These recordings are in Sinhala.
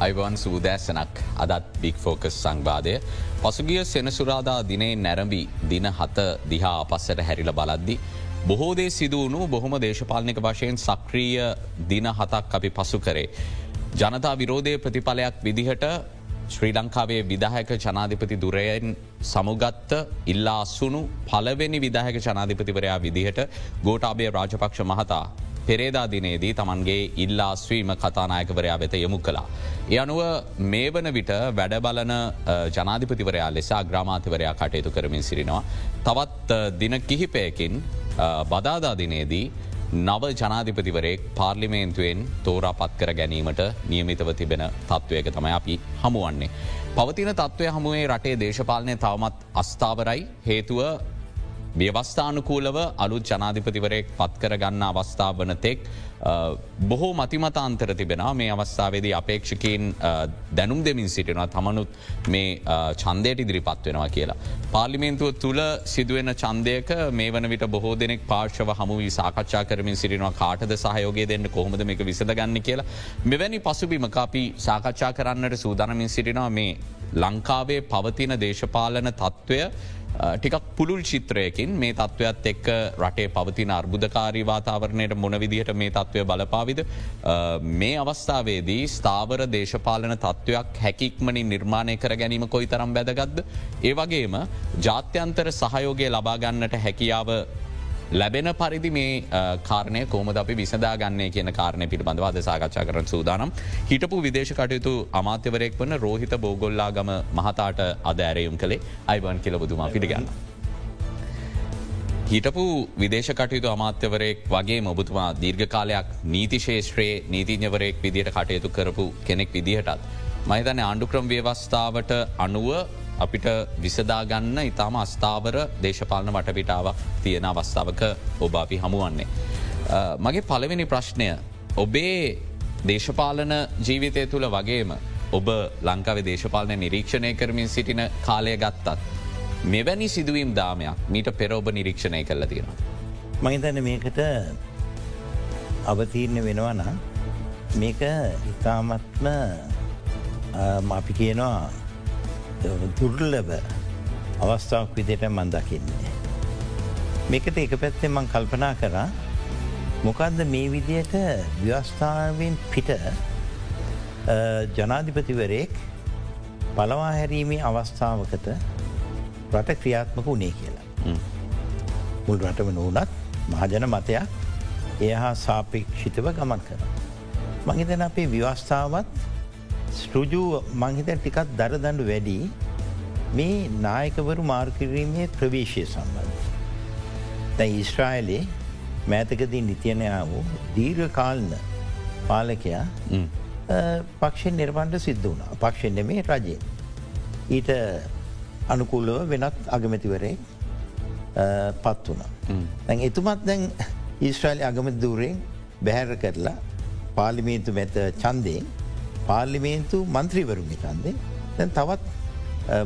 අයිවන් සූදෑසනක් අදත් බික් ෆෝකස් සංවාදය. පසුගිය සෙනසුරාදා දිනේ නැරඹි දින හත දිහා අපස්සට හැරිල බලද්දි. බොහෝදේ සිදුවුණු බොහොම දේශපාලනික වශයෙන් සක්‍රීය දින හතක් අපි පසු කරේ. ජනතා විරෝධය ප්‍රතිඵලයක් විදිහට ශ්‍රී ලංකාවේ විදාහක ජනාධිපති දුරයෙන් සමුගත්ත ඉල්ලා අස්සුණු පලවෙනි විදාහක ජනාධිපතිවරයා විදිහට ගෝටාබේ රාජපක්ෂ මහතා පෙරේදා දිනේදී තමන්ගේ ඉල්ලාස්වීම කතානායකවරයා වෙත යොමු කලා. ඒ අනුව මේ වන විට වැඩබලන ජනාධිපතිවරයා ලෙසා ග්‍රාමාතිවරයා කටයුතු කරමින් සිරිනවා. තවත් දින කිහිපයකින් බදාදා දිනේදී නව ජනාධිපතිවරයෙක් පාර්ලිමේන්තුවෙන් තෝරා පත්කර ගැනීමට නියමිතව තිබෙන තත්ත්වයක තමයි අපි හමුවන්නේ. පවතින තත්ත්වය හමුවේ රටේ දේශපාලනය තවමත් අස්ථාවරයි හේතුව ව්‍යවස්ථානුකූලව අලුත් ජනාධිපතිවරයෙක් පත්කර ගන්න අවස්ථාව වන තෙක් බොහෝ මතිමතාන්තර තිබෙන මේ අවස්ථාවේදී අපේක්ෂකීන් දැනුම් දෙමින් සිටිනවා තමනුත් මේ චන්දයට ඉදිරිපත් වෙනවා කියලා. පාර්ලිමේන්තුව තුළ සිදුවෙන චන්දයක මේ වන විට බොහෝ දෙනෙක් පාර්ශව හමු සාකච්ඡා කරමින් සිරිනවා කාටද සහයෝගය දෙන්න කොහොමද මේක විසඳගන්න කියලා. මෙවැනි පසුබිමක අපි සාකච්ඡා කරන්නට සූදානමින් සිටිනවා මේ ලංකාවේ පවතින දේශපාලන තත්ත්වය ටිකක් පුළුල් චිත්‍රයකින් මේ තත්ත්වයක් එක්ක රටේ පවතින අර්බුදකාරී වාතාවරණයට මොනවිදිහට මේ තත්ත්වය බලපාවිද මේ අවස්ථාවේදී ස්ථාවර දේශපාලන තත්ත්වයක් හැකික්මනින් නිර්මාණය කර ගැනීම කොයි තරම් බැදගත්ද. ඒ වගේම ජාත්‍යන්තර සහයෝගය ලබාගන්නට හැකියාව ලැබෙන පරිදි මේ කාරණය කෝමද අපි විසදා ගන්නේ කියන කාරණය පිළිබඳව අද සාකච්ඡා කරන සූදානම් හිටපු විදේශ කටයුතු අමාත්‍යවරයෙක් වන රෝහිත බෝගොල්ලා ගම මහතාට අද ඇරයුම් කළේ අයිබන් කියලබුදුමා පිළිගන්න. හිටපු විදේශ කටයුතු අමාත්‍යවරයෙක් වගේ ඔබතුමා දීර්ඝ කාලයක් නීතිශේෂත්‍රයේ නීතිඥවරයෙක් විදියට කටයුතු කරපු කෙනෙක් විදිහටත්. මහිතන ආණ්ඩුක්‍රම් ව්‍යවස්ථාවට අනුව අපිට විසදාගන්න ඉතාම අස්ථාවර දේශපාලන වටපිටාවක් තියෙන අවස්ථාවක ඔබ අපි හමුවන්නේ. මගේ පළවෙනි ප්‍රශ්නය ඔබේ දේශපාලන ජීවිතය තුළ වගේම ඔබ ලංකාවේ දේශපාලන නිරීක්ෂණය කරමින් සිටින කාලය ගත්තත්. මෙවැනි සිදුවීම් දාමයක් මීට පෙර ඔබ නිරීක්ෂණය කරල තියෙනවා. මහිතන මේකට අවතීරණ වෙනවන මේක ඉතාමත්ම අපි කියනවා දුර්ලබ අවස්ථාවක් විදියට මන් දකින්නේ. මේකට එක පැත්තෙන් මං කල්පනා කරා මොකක්ද මේ විදියට ව්‍යවස්ථාවෙන් පිට ජනාධිපතිවරයෙක් පලවා හැරීමේ අවස්ථාවකට රට ක්‍රියාත්මක වුණේ කියලා. මුල් රටම නොවනත් මහජන මතයක් ඒ හා සාපේක්ෂිතව ගමන් කර. මහිතන අපේ ව්‍යවස්ථාවත් ස්ටෘජු මංහිත ටිකත් දරදඩු වැඩි මේ නායකවරු මාර්කිරීමේ ප්‍රවේශය සම්බන්ධ. දැ ඉස්ට්‍රයිලේ මෑතකදී නිතියනයා වූ දීර්ඝ කාල්න පාලකයා පක්ෂෙන් නිර්බන්ඩ සිද්ධ වුණා පක්ෂෙන්ට මේ රජය. ඊට අනුකූලව වෙනත් අගමැතිවරේ පත් වුණා. දැන් එතුමත් දැන් ඊස්ට්‍රයිලි අගමති දූරෙන් බැහැර කරලා පාලිමේන්තු මැත චන්දයෙන් පාර්ලිමේන්තු මන්ත්‍රීවරුන්ගේ කන්දේ දැන් තවත්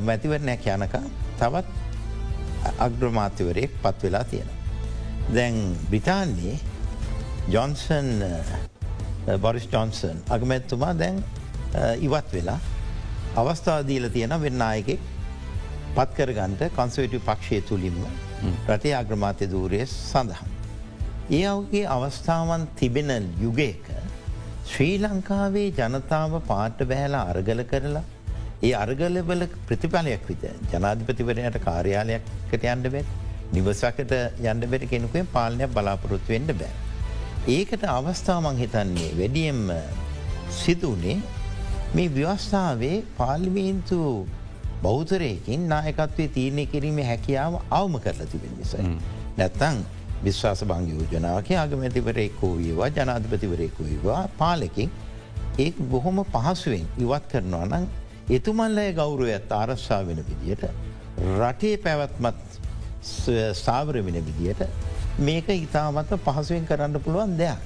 මැතිවරණයක් යනක තවත් අග්‍රමාත්‍යවරයෙක් පත් වෙලා තියෙන. දැන් බ්‍රිතාන්යේ ජොන්සන් බොරිස් ජොන්සන් අගමැත්තුමා දැන් ඉවත් වෙලා අවස්ථාදීල තියෙන වෙන්නආයකෙක් පත්කරගන්ට කොන්සවටි පක්ෂය තුළින්ම රටේ අග්‍රමාත්‍ය දූරය සඳහන්. ඒ අවගේ අවස්ථාවන් තිබෙන යුගයක ශ්‍රී ලංකාවේ ජනතාව පාට බැහලා අරගල කරලා ඒ අර්ගලබල ප්‍රතිඵලයක් විත ජනාධිපතිවරයට කාර්යාලයක්කට යන්න බැත් නිවසකට යන්න බැට කෙනෙකුේ පාලනයක් බලාපොරොත්තු වෙන්න බෑ. ඒකට අවස්ථාමං හිතන්නේ වැඩියම් සිදුවනේ මේ ව්‍යවස්ථාවේ පාර්ලිමේන්තු බෞතරයකින් නායකත්වය තීරණය කිරීම හැකියාව අවම කරලා තිබෙන නිසයි. නැත්තං විශ්වාස බංග යෝජනාවක අගමැතිවරයෙක්කෝ වේවා ජනාධපතිවරයෙකු වේවා පාලකින් ඒ බොහොම පහසුවෙන් ඉවත් කරනවා නම් එතුමල්ලය ගෞරුවයත් ආරශ්ා වෙන විදියට රටේ පැවැත්මත් ස්ථාවර වෙන විදියට මේක ඉතාමත පහසුවෙන් කරන්න පුළුවන් දෙයක්.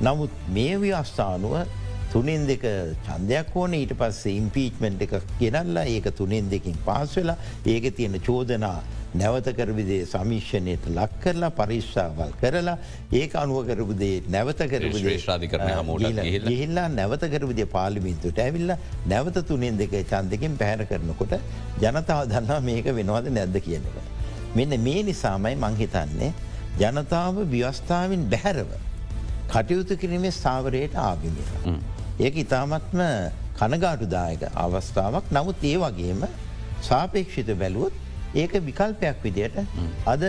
නමුත් මේ ව්‍යස්ථානුව තුනෙන් දෙක චන්දයක් ඕන ඊට පස්සේ ඉම්පීච්මෙන්ට් එක ගෙනල්ලා ඒක තුනෙන් දෙකින් පාස් වෙලා ඒක තියෙන චෝදනා නැවතකරවිදේ සමිශ්ෂණයට ලක් කරලා පරිශ්ාවල් කරලා ඒ අනුවකරපුදේ නැවතකරපුදේ ශ්‍රේෂ්ඨාධිකරණය හමුවට ගිහිල්ලා. ගිහිල්ලා නැවතකරපුදේ පාලිමින්තුට ඇවිල්ල නැවත තුනෙන් දෙක චන්දකින් පැහැර කරනකොට ජනතාව දන්නා මේක වෙනවාද නැද්ද කියන එක. මෙන්න මේ නිසාමයි මංහිතන්නේ ජනතාව ව්‍යවස්ථාවෙන් බැහැරව කටයුතු කිරීමේ ස්ථාවරයට ආගිමිය. ඒක ඉතාමත්ම කනගාටුදායක අවස්ථාවක්. නමුත් ඒ වගේම සාපේක්ෂිත බැලුවොත් ඒක විකල්පයක් විදියට අද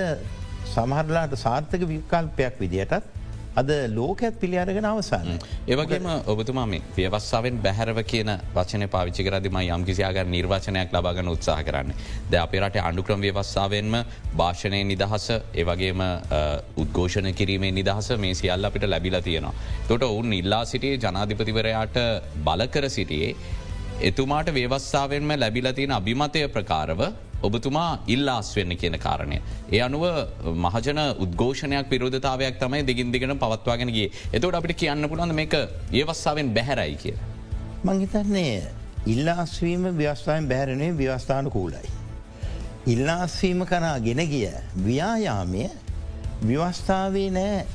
සමහරලාට සාර්ථක විකල්පයක් විදියටත් අද ලෝකඇත් පිළියාරගෙන අවසාන. ඒවගේම ඔබතුමා මේ ව්‍යවස්සාාවෙන් බැහැරව කියන වචන පාවිචි කරදිම යම් කිසියාගර නිර්වචනයක් ලබාගන උත්සාහ කරන්න. ද අපේ රට අඩුක්‍රම ව්‍යවස්සාාවෙන්ම භාෂණය නිදහස ඒවගේම උද්ඝෝෂණ කිරීමේ නිදහස මේ සියල්ල අපිට ලැබිල තියෙනවා. තොට ඔවුන් ඉල්ලා සිටියේ ජනාධිපතිවරයාට බලකර සිටියේ එතුමාට ව්‍යවස්සාාවෙන්ම ලැබිලතියෙන අභිමතය ප්‍රකාරව ඔබතුමා ඉල්ලාස් වෙන්න කියන කාරණය. ඒ අනුව මහජන උද්ඝෝෂණයක් පිරෝධතාවයක් තමයි දිගින් දිගෙන පවත්වාගෙනගේ එතවට අපිට කියන්න පුළන්ද මේක ඒවස්සාාවෙන් බැහැරයි කිය. මංහිතන්නේ ඉල්ලාස්වීම ව්‍යවස්ථාවෙන් බැහැරණය ව්‍යවස්ථාන කූලයි. ඉල්ලාස්වීම කරා ගෙන ගිය ව්‍යායාමය ව්‍යවස්ථාවේ නෑ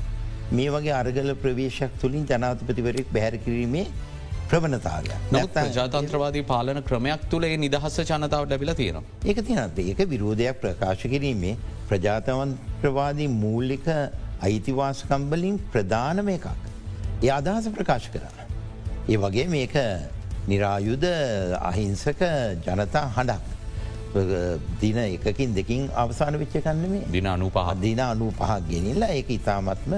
මේ වගේ අරගල ප්‍රවේශයක් තුළින් ජනාතපතිවරෙක් බැහැර කිරීමේ ප්‍රවණතාවය නත් ජාතන්ත්‍රවාදී පාලන ක්‍රමයක් තුළේ නිදහස ජනතාවට ලැබිල තියෙනවා. ඒක තිනත් ඒක විරෝධයක් ප්‍රකාශ කිරීමේ ප්‍රජාතවන්ත්‍රවාදී මූල්ලික අයිතිවාසකම්බලින් ප්‍රධානම එකක්. ඒ අදහස ප්‍රකාශ කරන්න. ඒ වගේ මේක නිරායුද අහිංසක ජනතා හඬක්. දින එකකින් දෙකින් අවසාන විච්ච කන්නමේ දින අනු පහ දින අනු පහක් ගෙනල්ලා ඒක ඉතාමත්ම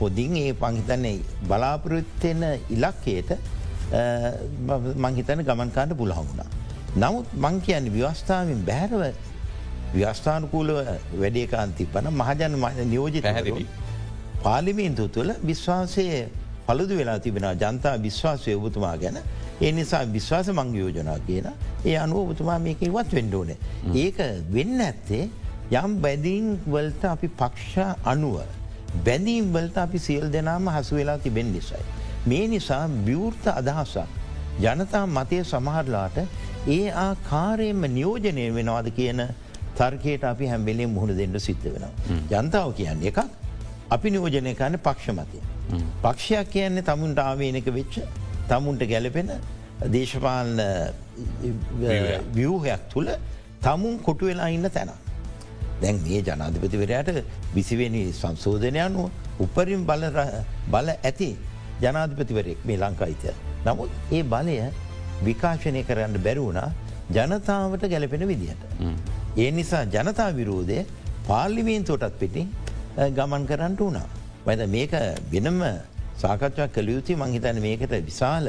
හොදින් ඒ පංහිතන්නේ බලාපොරොත්තෙන ඉලක්කයට මංහිතන ගමන්කාන්න පුළහමුණා. නමුත් මං කියන්න ව්‍යවස්ථාවෙන් බැහැරව ව්‍යස්ථානකූලව වැඩේකාන්ති පන මහජන නියෝජිත පැහැදිලි. පාලිමීන්තු තුළ විශ්වාසය පළුදු වෙලා තිබෙන ජනතා විශ්වාසය ඔබතුමා ගැන ඒ නිසා විශ්වාස මංගයෝජනා කියන ඒ අනුව ඔබතුමා මේක ඉවත් වෙන්ඩෝනේ. ඒක වෙන්න ඇත්තේ යම් බැදිීන් වලට අපි පක්ෂ අනුව බැඳීම් වලට අපි සියල් දෙනාම හසු වෙලා තිබෙන් නිසයි. මේ නිසා විවෘර්ත අදහසක් ජනතා මතය සමහරලාට ඒ ආකාරයෙන්ම නියෝජනය වෙනවාද කියන තර්කයට අපි හැම්බෙලේ මුහුණ දෙන්න සිද්ධ වෙනවා. ජනතාව කියන්නේ එකක් අපි නියෝජනය කන්න පක්ෂමතය. පක්ෂයක් කියන්නේ තමුන්ට ආවේනක වෙච්ච තමුන්ට ගැලපෙන දේශපාලන ව්‍යූහයක් තුළ තමුන් කොටු වෙලා ඉන්න තැන. දැන් මේ ජනාධිපතිවරයට විසිවෙනි සංශෝධනය අනුව උපරින් බල ඇති ජනාධිපතිවරෙක් මේ ලංකායිතය. නමුත් ඒ බලය විකාශනය කරන්න බැරවුණා ජනතාවට ගැලපෙන විදිහට. ඒ නිසා ජනතා විරෝධය පාර්ලිමීන්තුවටත් පිටි ගමන් කරන්නට වුණා. වැද මේක වෙනම සාකච්ඡා කළයුති මංහිතන මේකට විශාල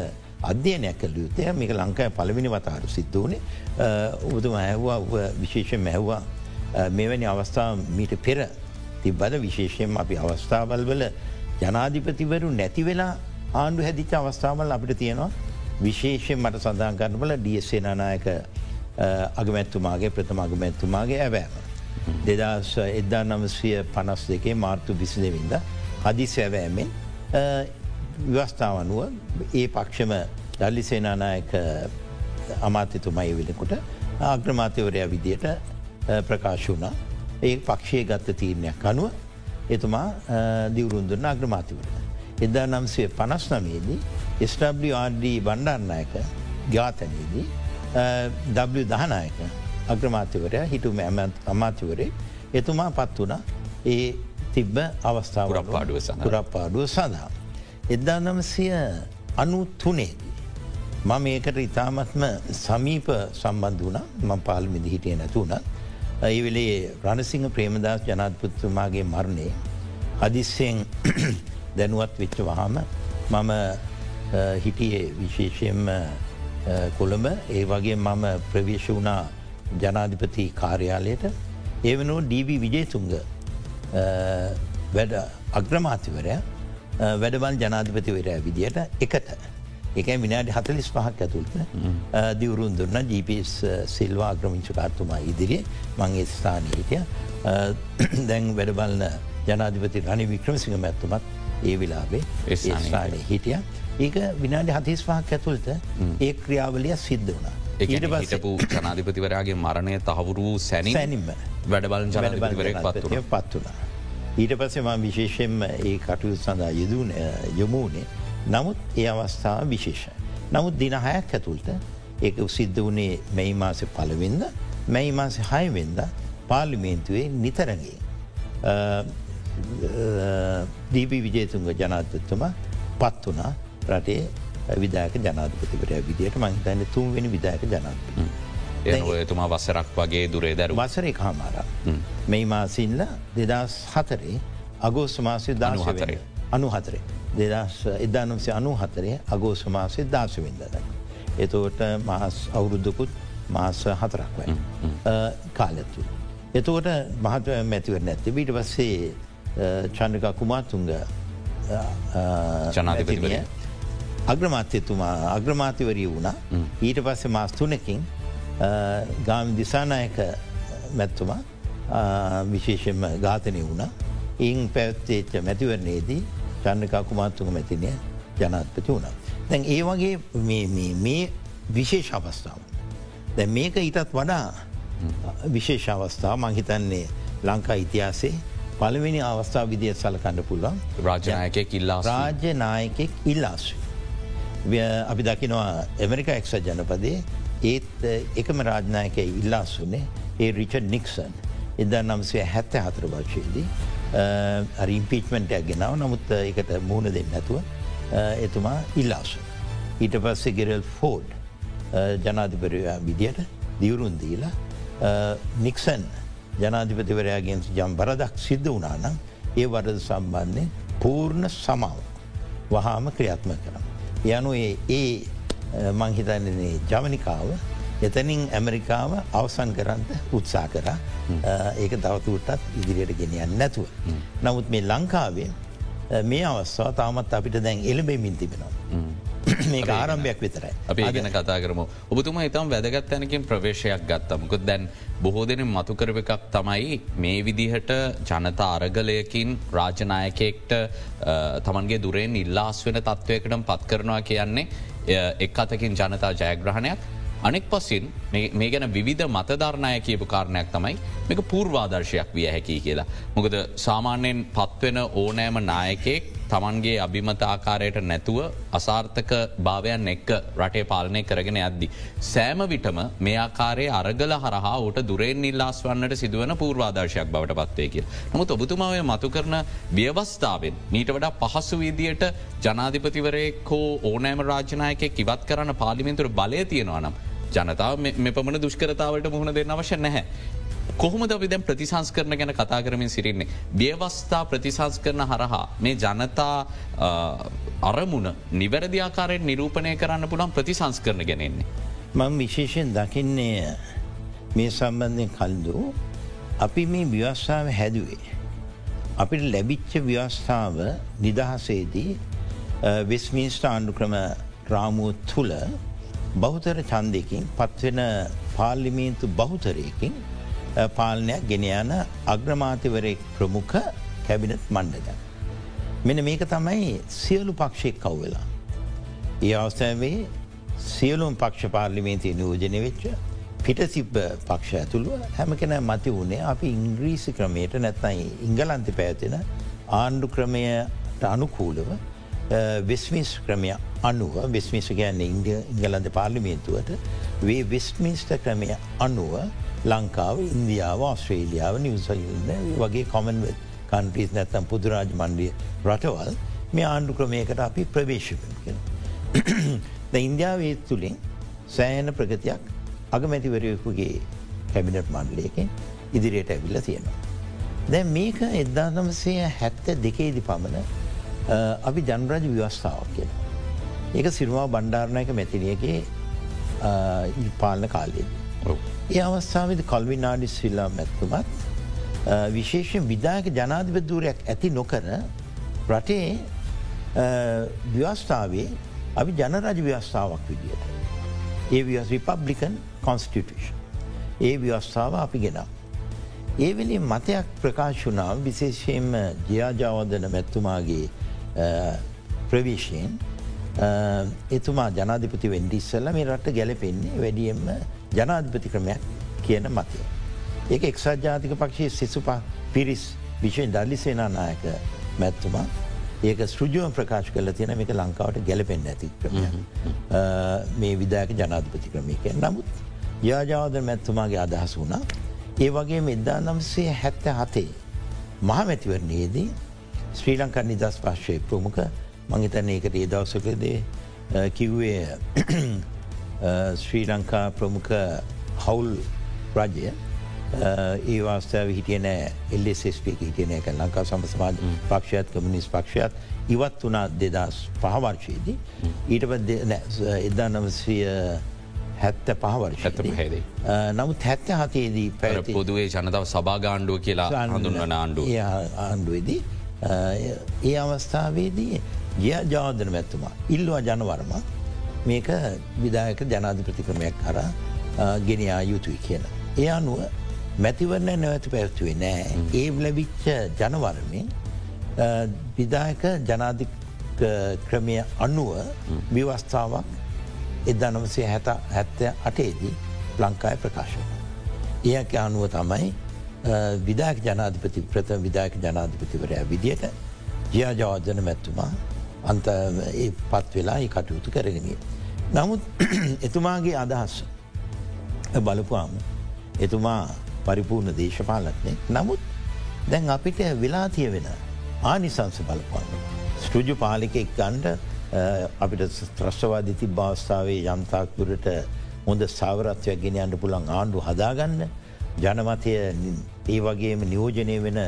අධ්‍යයනයක් කළ යුත්තය මේක ලංකාය පළවිනි වතාරු සිද්ධ වනේ ඔබතුම ඇහවා විශේෂෙන් මැහවා මෙවැනි අවස්ථාව මීට පෙර තිබ්බද? විශේෂයෙන් අපි අවස්ථාවල් වල ජනාධිපතිවරු නැති වෙලා ආණ්ඩු හැදිච අවස්ථාවල් අපිට තියෙනවා. විශේෂයෙන් මට සඳහන් කරනබල ඩියස්සේනානායක අගමැත්තුමාගේ ප්‍රථම අගමැත්තුමාගේ ඇවෑම. දෙදස් එදදා නමසය පනස් දෙකේ මාර්තු විසි දෙවින්ද හදිසි ඇවෑමෙන් ව්‍යවස්ථාවනුව ඒ පක්ෂම දල්ලි සේනානායක අමාත්‍යතුමයි වෙනකොට ආග්‍රමාතයවරයා විදියට ප්‍රකාශ වුණා ඒ පක්ෂය ගත්ත තීරණයක් අනුව එතුමා දිවරුන්දුරන අග්‍රමාතිවර. එදා නම්සේ පනස් නමේදී ස්ඩ බණ්ඩන්නයක ඝාතනයේදී W දහනායක අග්‍රමාතිවරය හිටුම අමාතිවරේ එතුමා පත් වුණ ඒ තිබ්බ අවස්ථාව පාඩුව පුරපාඩුව සඳහා. එදදා නමසය අනු තුනේදී. මම ඒකට ඉතාමත්ම සමීප සම්බන්ධ වුණ ම පාල්මිදි හිටිය නැතුවනත් ඒ වෙලේ රණසිංහ ප්‍රේමදාස් ජනාධපුත්තුමාගේ මරණය හදිස්සයෙන් දැනුවත් වෙච්ච වහම මම හිටියේ විශේෂයෙන්ම කොළඹ. ඒ වගේ මම ප්‍රවේශ වුණා ජනාධිපති කාර්යාලයට. ඒ වනෝ ඩීවී විජේතුන්ග වැඩ අග්‍රමාතිවරය වැඩවල් ජනාධිපතිවරය විදියට එකට එක විනාඩි හතලිස් පහක් ඇතුළට දිවරුන් දුන්න ජීපස් සිල්වා අග්‍රමිංචකාර්තුමා ඉදිරියේ මංගේ ස්ථානීටය දැන් වැඩබලන ජනාධිපති රනි වික්‍රමසිංහ මැත්තුමත් ඒ වෙලාබේ ඒ ස්ථානයේ. හිටිය ඒක විනාඩි හතිස් පහක් ඇතුළට ඒ ක්‍රියාවලිය සිද්ධ වනා. ඊට හිටපු ජනාධිපතිවරයාගේ මරණය තහවුරු සැනි සැනින්ම වැඩබලන් ජනතිවරෙක් පත්තුර. පත් වනා. ඊට පස්සේ ම විශේෂයෙන්ම ඒ කටයුතු සඳහා යෙදූන යොමූනේ නමුත් ඒ අවස්ථාව විශේෂ. නමුත් දින හයක් ඇතුළට ඒක සිද්ධ වනේ මැයි මාස පලවෙන්න මැයි මාස හයවෙන්ද පාලිමේන්තුවේ නිතරගේ. දීපී විජේතුන්ග ජනාතත්තුම පත් වනා රටේ විදාක ජනාධපතිවරය විදියට. මහිතන්න තුන්වෙනි විදායක ජනාධපති. එතුමා වසරක් වගේ දුරේ දර වසරේ කාමාර. මෙයි මාසිල්ල දෙදස් හතරේ අගෝස් මාසය දානු හතරේ අනු හතරේ දෙදස් එදානුම්සේ අනු හතරේ අගෝස මාසේ දාසවෙන්දද. එතෝට මහස් අවුරුද්ධකුත් මාස හතරක් වයි කාලඇත්තු. එතකොට මහත මැතිවර නැත්ත බීට පස්සේ චන්ඩක කුමාතුන්ග ජනාධිපතිවරය. අග්‍රමාත්‍යතුමා අග්‍රමාතිවරී වුණා ඊට පස්සේ මාස් තුනකින් ගාම දිසානායක මැත්තුමා විශේෂෙන්ම ඝාතනය වුණ ඉං පැවත්තේච්ච මැතිවරණයේදී චන්නකා කුමාත්තුක මැතිනය ජනත්පති වුණ. දැන් ඒ වගේ මේ විශේෂ අවස්ථාව. දැ මේක ඉතත් වඩා විශේෂ අවස්ථාව මංහිතන්නේ ලංකා ඉතිහාසේ පළවෙනි අවස්ථාව විදිිය සලකණඩ පුළුවන් රාජනායකෙක් ඉල්ලා රාජ්‍ය නායකෙක් ඉල්ලාසු. අපි දකිනවා ඇමරිකා එක්ෂ ජනපදේ ඒත් එකම රාජනායක ඉල්ලාස්සුනේ ඒ රිචඩ් නික්සන් එදා නම්සේ හැත්ත හතර වර්ශයේදී Uh, ඉම්පීච්මෙන්ටයක් ගෙනාව නමුත් uh, එකට මුහුණ දෙන්න නැතුව uh, එතුමා ඉල්ලාසු. ඊට පස්සේ ගෙරල් ෆෝඩ් ජනාධිපරයා විදියට දියවරුන් දීලා නික්සන් ජනාධිපතිවරයාගෙන් ජම් බරදක් සිද්ධ වනානම් ඒ වරද සම්බන්ධය පූර්ණ සමාව වහාම ක්‍රියාත්ම කරම්. යනු ඒ මංහිතන්නේ ජමනිකාව එතනින් ඇමරිකාව අවසන් කරන්න උත්සා කර. ඒක තවතුටත් ඉදිරියට ගෙනියන්න නැතුව. නමුත් මේ ලංකාවේ මේ අවස්වා තාමත් අපිට දැන් එළබෙමින් තිබෙනවා. මේ ආරම්භයක් විතරයි. අපි ගැන කතා කරම. ඔබතුම ඉතම් වැදගත් තැනකින් ප්‍රවේශයක් ගත්තමකුත් දැන් බොහෝ දෙන මතුකරව එකක් තමයි මේ විදිහට ජනතා අරගලයකින් රාජනායකෙක්ට තමන්ගේ දුරෙන් ඉල්ලාස් වෙන තත්ත්වයකටම පත් කරනවා කියන්නේ එක් අතකින් ජනතා ජයග්‍රහණයක් අනෙක් පසින් මේ ගැන විධ මතධර්ණය කියපු කාරණයක් තමයි මේක පූර්වාදර්ශයක් විය හැකි කියලා. මොකද සාමාන්‍යයෙන් පත්වෙන ඕනෑම නායකෙක් තමන්ගේ අභිමත ආකාරයට නැතුව අසාර්ථක භාවයන් එක්ක රටේ පාලනය කරගෙන ඇද්දි. සෑම විටම මේ ආකාරයේ අරගල හරහා ට දුරෙන් ඉල්ලාස් වන්නට සිදුවන පූර්වාදර්ශයක් බවට පත්වේ කිය. නමුත් ඔබතුමාවය මතු කරන ව්‍යවස්ථාවෙන් මීට වඩා පහසු වීදියට ජනාධිපතිවරයකෝ ඕනෑම රාජනායක කිවත් කරන්න පාලිමින්තුර බලය තියෙනවා නම්. ජනතාව මෙ පමණ දුෂ්කරතාවට මුහුණ දෙන්න අවශ්‍ය නැහැ. කොහොමද අපි දැන් ප්‍රතිසංස් කරන ගැන කතා කරමින් සිරින්නේ. ව්‍යවස්ථා ප්‍රතිසංස් කරන හරහා මේ ජනතා අරමුණ නිවැරදිආකාරයෙන් නිරූපණය කරන්න පුළන් ප්‍රතිසංස් කරන ගැනෙන්නේ. මං විශේෂයෙන් දකින්නේ මේ සම්බන්ධය කල්දු අපි මේ ව්‍යවස්ථාව හැදුවේ. අපිට ලැබිච්ච ව්‍යවස්ථාව නිදහසේදී විස්මින්ස්ට ආණ්ඩුක්‍රම රාමුව තුළ බෞතර චන්දයකින් පත්වෙන පාර්ලිමේන්තු බහුතරයකින් පාලනයක් ගෙනයන අග්‍රමාතිවරයෙක් ප්‍රමුඛ කැබිනට් මණ්ඩග. මෙන මේක තමයි සියලු පක්ෂයක් කව්වෙලා. ඒ අවස්ථාවේ සියලුම් පක්ෂ පාර්ලිමේන්තිය නියෝජනය වෙච්ච පිට සිබ්බ පක්ෂ ඇතුළුව හැම කෙන මති වුණේ අපි ඉංග්‍රීසි ක්‍රමයට නැත්නයි ඉංගලන්ති පැවතින ආණ්ඩු ක්‍රමයට අනුකූලව Uh, වෙස්මිස් ක්‍රමය අනුව වෙස්මිස ගෑන්න ඉන්දිය ඉංගලන්ද පාර්ලිමේන්තුවට වේ වෙස්මින්ස්ට ක්‍රමය අනුව ලංකාව ඉන්දියාව ඔස්ට්‍රේලියාව නිවසල්න්න වගේ කොමන්ව කන්ට්‍රීස් නැත්තම් පුදුරාජ මණ්ඩිය රටවල් මේ ආණ්ඩු ක්‍රමයකට අපි ප්‍රවේශකෙන. ද ඉන්දියාවේ තුළින් සෑන ප්‍රගතියක් අගමැතිවරයකුගේ කැබිනට් මණ්ඩලයකින් ඉදිරියට ඇවිල්ල තියෙනවා. දැ මේක එද්දානමසය හැත්ත දෙකේදි පමණ අපි ජනරජ ව්‍යවස්ථාවක් කියෙන. ඒක සිරුවා බණ්ඩාරණයක මැතිනියගේ පාලන කාලයේදී. ඒ අවස්ථාවද කොල්විනාඩි සිල්ලා මැත්තුමත් විශේෂෙන් විදායක ජනාධිපදූරයක් ඇති නොකර රටේ ව්‍යවස්ථාවේ අපි ජනරජ ව්‍යවස්ථාවක් විදියට. ඒ වියස් රිපබ්ලිකන් කොන්ස්ටිටෂන්. ඒ ව්‍යවස්ථාව අපි ගෙනම්. ඒ වෙලේ මතයක් ප්‍රකාශනාව විශේෂයෙන්ම ජයාජාවදන මැත්තුමාගේ ප්‍රවේශයෙන් එතුමා ජනාධිපති වෙන්ඩිස්සල්ල මේ රට ගැලපෙන්නේ වැඩියෙන්ම ජනාධිපති ක්‍රමයක් කියන මතය. ඒක එක්සත් ජාතික පක්ෂයේ සිසුපා පිරිස් විශයෙන් දල්ලිසේනා නායක මැත්තුමා. ඒක සෘජුවම ප්‍රකාශ කල තියෙන මේක ලංකාවට ගැලපෙන් ඇති මේ විදායක ජනාධිපති ක්‍රමික නමුත් යාජාවද මැත්තුමාගේ අදහස් වුණා ඒ වගේ මෙදදා නම්සේ හැත්ත හතේ මහමැතිවරණයේදී ශ්‍රී ලංකා නිදස් පශ්ෂය ප්‍රමුඛ. මංහිතන ඒකට ඒ දවසකදේ කිව්වේ ශ්‍රී ලංකා ප්‍රමුඛ හවුල් රජය. ඒ වාස්ථාව හිටිය නෑ එල්ලෙස්පික හිටියනය එක ලංකා සම සමාජ පක්ෂයත් කමිනිස් පක්ෂයත් ඉවත් වනා දෙදස් පහවර්ශයේදී ඊට එදා නමසය හැත්ත පහවර්ෂ හැතේ නමුත් හැත්ත හතේදී පැ පොදුවේ ජනතාව සභාගාණ්ඩුව කියලා හඳුන්වන ආණ්ඩුව. ආණ්ඩුවේදී ඒ අවස්ථාවේදී ගිය ජාදන මැත්තුමා ඉල්ලවා ජනවර්ම මේක විදායක ජනාධිපතික්‍රමයක් කර ගෙනයා යුතුයි කියන. ඒ අනුව මැතිවරණ නැවත පැවැත්තුවේ නෑ ඒ ලැබිච්ච ජනවරමින් විදායක ජනාධි ක්‍රමය අනුව විවස්ථාවක් එදා නමසේ හැත හැත්තය අටේදී ලංකාය ප්‍රකාශ. ඒක අනුව තමයි විදායක ජනාධිපති ප්‍රථම විදායක ජනාධිපතිවරයා විදියට ජයාජාවර්ජන මැත්තුමා අන්ත පත් වෙලා ඒ කටයුතු කරගෙනිය. නමුත් එතුමාගේ අදහස් බලපුවාම එතුමා පරිපූර්ණ දේශපාලත්නය නමුත් දැන් අපිට වෙලා තිය වෙන ආනිසංස බලපුවාම. ස්ටෘජු පාලිකෙක් ගණ්ඩ අපිට ත්‍රශ්වාධි ති භාස්ථාවේ යම්තාක්තුරට හොඳ සාවරත්වයක් ගෙනයන්ට පුළන් ආණ්ඩු හදාගන්න ජනමතය ඒ වගේම නියෝජනය වෙන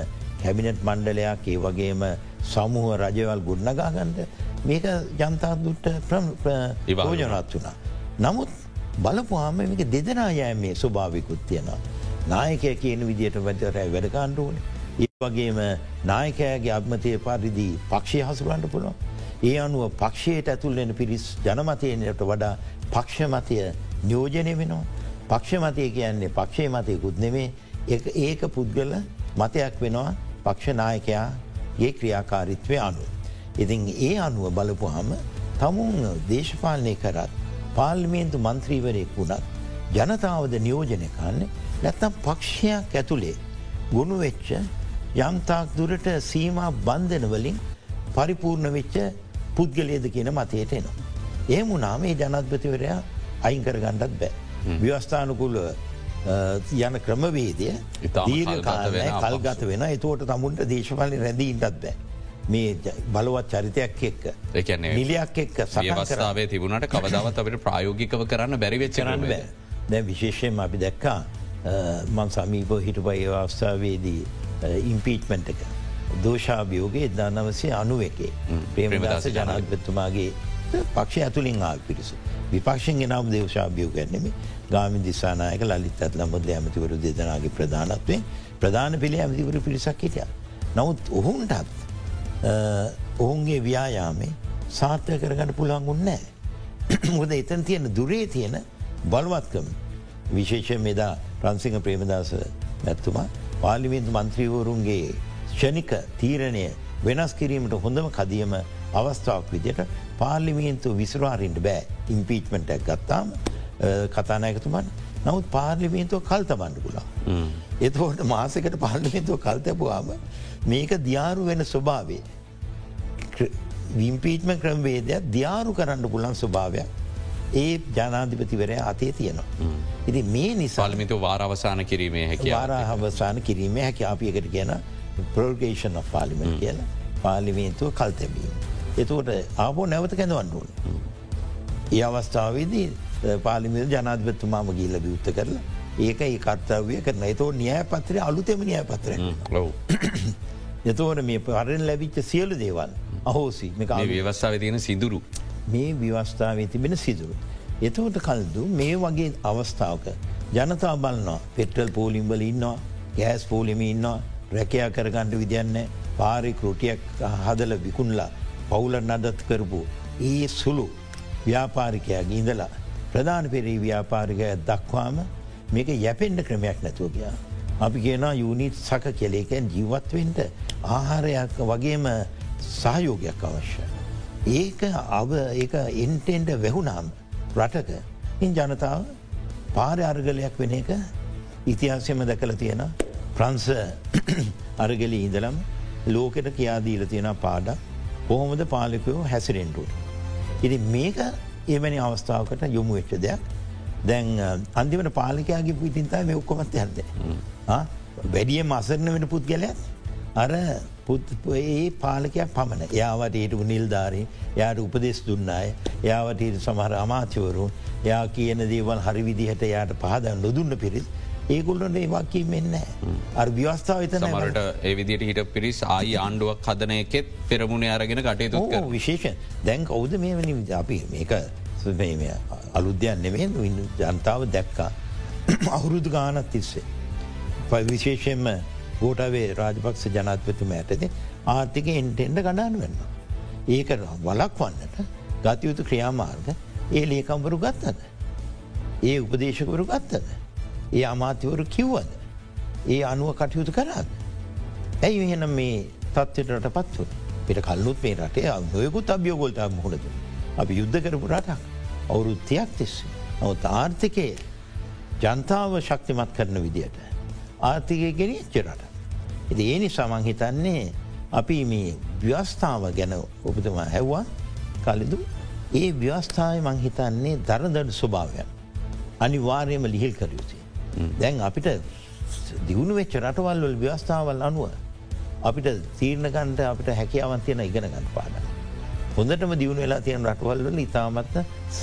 කැබිනට් මණ්ඩලයක් ඒ වගේම සමූහ රජවල් ගොඩනගාගන්ට මේක ජනතාදුට ප්‍රෝජනත් වුණා. නමුත් බලපුහාම මේක දෙදෙනා යෑමේ ස්වභාවිකුත් තියෙනවා. නායකය කියන විදියට වැදරෑ වැඩකාණ්ඩුවන. ඒ වගේම නායකෑගේ අත්මතය පරිදි පක්ෂය හසුරන්ට පුළුවන්. ඒ අනුව පක්ෂයට ඇතුල්ලෙන පිරිස් ජනමතයනයට වඩා පක්ෂමතය නියෝජනය වෙනවා. පක්ෂමතය කියන්නේ පක්ෂය මතයකුත් නෙමේ ඒක පුද්ගල මතයක් වෙනවා පක්ෂනායකයාගේ ක්‍රියාකාරිත්වය අනුව. ඉතින් ඒ අනුව බලපුහම තමුන් දේශපාලනය කරත් පාර්ලිමේන්තු මන්ත්‍රීවරයෙක් වුණත් ජනතාවද නියෝජනය කන්නේ නැත්තම් පක්ෂයක් ඇතුළේ ගුණු වෙච්ච යම්තාක් දුරට සීම බන්ධනවලින් පරිපූර්ණ වෙච්ච පුද්ගලයද කියන මතයට එනවා. ඒ මුණනාම ඒ ජනත්පතිවරයා අයිංකර ගණ්ඩත් බෑ. ව්‍යවස්ථානකුල යන ක්‍රමවේදය දීර්ඝ කාලය කල්ගත වෙන එතුවට තමුන්ට දේශපාලි රැඳීන්ටත් බෑ. මේ බලවත් චරිතයක් එක්ක. නිලියක් එක්ක සවස්ථාවේ තිබුණට කවදාවත් අපට ප්‍රයෝගිකව කරන්න බැරිවෙච්චරන්න බෑ. දැ විශේෂයෙන් අපි දැක්කා මං සමීප හිටපයි අවස්ථාවේදී ඉම්පීට්මෙන්ට් එක. දෝෂාභියෝගේ එදා නවසේ අනුව එකේ ප්‍රේමදාස ජනාධපත්තුමාගේ පක්ෂ ඇතුලින් ආ පිරිසු. විපක්ෂෙන් ගෙනම් දේවශාභියෝ ගැනෙම ගාමි දිසානායක ලලිත් ඇත් ලමුද ඇමතිවරු දෙදනාගේ ප්‍රධානත්වයෙන් ප්‍රධාන පිළි ඇමතිවරු පිරිසක් හිටිය. නමුත් ඔහුන්ටත් ඔවුන්ගේ ව්‍යායාමේ සාර්ථය කරගන්න පුළන්ගුන් නෑ. මුද එතන් තියෙන දුරේ තියෙන බලවත්කම විශේෂ මෙදා ප්‍රන්සිංහ ප්‍රේමදාස මැත්තුමා පාලිමින්තු මන්ත්‍රීවරුන්ගේ ෂණික තීරණය වෙනස් කිරීමට හොඳම කදියම අවස්ථාවක් විදියට පාර්ලිමේන්තු විසුරාරින්ට බෑ ඉම්පීච්මෙන්ටක් ගත්තාම කතානායකතුමන් නමුත් පාර්ලිමේන්තුව කල්තබන්න පුලා. එතකොට මාසකට පාර්ලිමේන්තුව කල්තැපුවාම මේක දියාරු වෙන ස්වභාවේ. විම්පීට්ම ක්‍රමවේදයක් දියාරු කරන්න පුලන් ස්වභාවයක් ඒ ජනාධිපතිවරය අතේ තියෙනවා. ඉති මේ නිසාල්මිතු වාරවසාන කිරීමේ හැකි වාරහවසාන කිරීම හැකි අපියකට කියන ප්‍රෝගේෂන් පාලිමෙන් කියලා පාලිමේන්තුව කල්තැබීම. එතකොට ආපෝ නැවත කැඳවන්නුවන්. ඒ අවස්ථාවේදී පාලිමිල් ජනාධපත්තුමාම ගීල විවත්ත කරලා ඒක ඒ කර්තාවය කරන. එතෝ න්‍යාය පත්‍රය අලුතෙම න්‍යාය පත්‍ර එතවට මේ පරෙන් ලැබිච්ච සියලු දේවල් අහෝසි. මේ ව්‍යවස්ථාව තියෙන සිදුරු මේ විවස්ථාවේ තිබෙන සිදුරු. එතවට කල්දු මේ වගේ අවස්ථාවක ජනතා බලන්නවා පෙට්‍රල් පෝලිම්බල ඉන්නවා. ගෑස් පෝලිම ඉන්නවා. රැකයා කරගණ්ඩ විදින්න පාරි කෘටියක් හදල විකුණලා පවුල නදත් කරපු ඒ සුළු ව්‍යාපාරිකයක් ඉඳලා ප්‍රධාන පෙරී ව්‍යාපාරිකය දක්වාම මේක යැපෙන්ඩ ක්‍රමයක් නැතුව ගියා. අපි කියන යුනිත් සක කෙලේකැන් ජීවත්වෙන්ට ආහාරයක් වගේම සහයෝගයක් අවශ්‍ය. ඒක අව ඒ එන්ටෙන්ඩ වැැහුනාම් රටක ඉන් ජනතාව පාර අර්ගලයක් වෙන එක ඉතිහාසයම දැකල තියෙන ප්‍රංස අරගලි ඉඳලම් ලෝකෙට කියාදීල තියෙන පාඩ කොහොමද පාලිකයෝ හැසිරෙන්ටුවට. ඉති මේක එවැනි අවස්ථාවකට යොමු වෙච්ච දෙයක්. දැන් අන්තිමට පාලිකයාගේ පිටින්තා මේ ඔක්කොමත් ඇද. වැඩිය මසරන වෙන පුද්ගලයක් අර ඒ පාලකයක් පමණ. යාවට ඊට නිල්ධාරී යායට උපදෙස් දුන්නාය යාවට සමහර අමාත්‍යවරුන් යා කියන දේවල් හරි විදිහට යායට පහද නොදුන්න පිරිස් ඒගුල්ලට ඒවාකී මෙන්න අර් ව්‍යවස්ථාව එතන මට ඒවිදිට හිට පිරිස් ආයි ආණ්ඩුවක් කදන එකෙත් පෙරමුණ අරගෙන කටයුතු විශේෂ දැන් කවුද මේ වනි අපි මේක අලුද්‍යයන් නෙමේ ඉන්න ජනතාව දැක්කා අවුරුදු ගානත් තිස්සේ. විශේෂයෙන්ම ගෝටාවේ රාජපක්ෂ ජනත්පතුම ඇතති ආර්ථික එන්ටෙන්ඩ ගඩාන වෙන්න. ඒක වලක් වන්නට ගතයුතු ක්‍රියාමාර්ග ඒ ලේකම්වරු ගත්තද. ඒ උපදේශකවරු ගත්තද. ඒ අමාත්‍යවරු කිව්වද. ඒ අනුව කටයුතු කරාද. ඇයි එහෙනම් මේ තත්වයට පත්ව පිට කල්ලුත් මේ රටේ නොයකුත් අභියෝගොල්ට මුහුණද. අපි යුද්ධ කරපු රටක් අවුරුත්තියක් තිස්සේ. නවත් ආර්ථිකය ජනතාව ශක්තිමත් කරන විදියට. ආර්ථිකය ගෙනච්ච රට. එති ඒ නිසා මං හිතන්නේ අපි මේ ව්‍යවස්ථාව ගැන ඔබතුමා හැව්වා කලිදු ඒ ව්‍යවස්ථාව මං හිතන්නේ දරදඩ ස්වභාවයන්. අනිවාර්යම ලිහිල් කරයුතුේ. දැන් අපිට දියුණු වෙච්ච රටවල්වල් ව්‍යවස්ථාවල් අනුව අපිට තීරණකන්ට අපිට හැකියාවන් තියෙන ඉගෙන ගන්න පාඩ. හොඳටම දියුණු වෙලා තියෙන රටවල්වල ඉතාමත්ත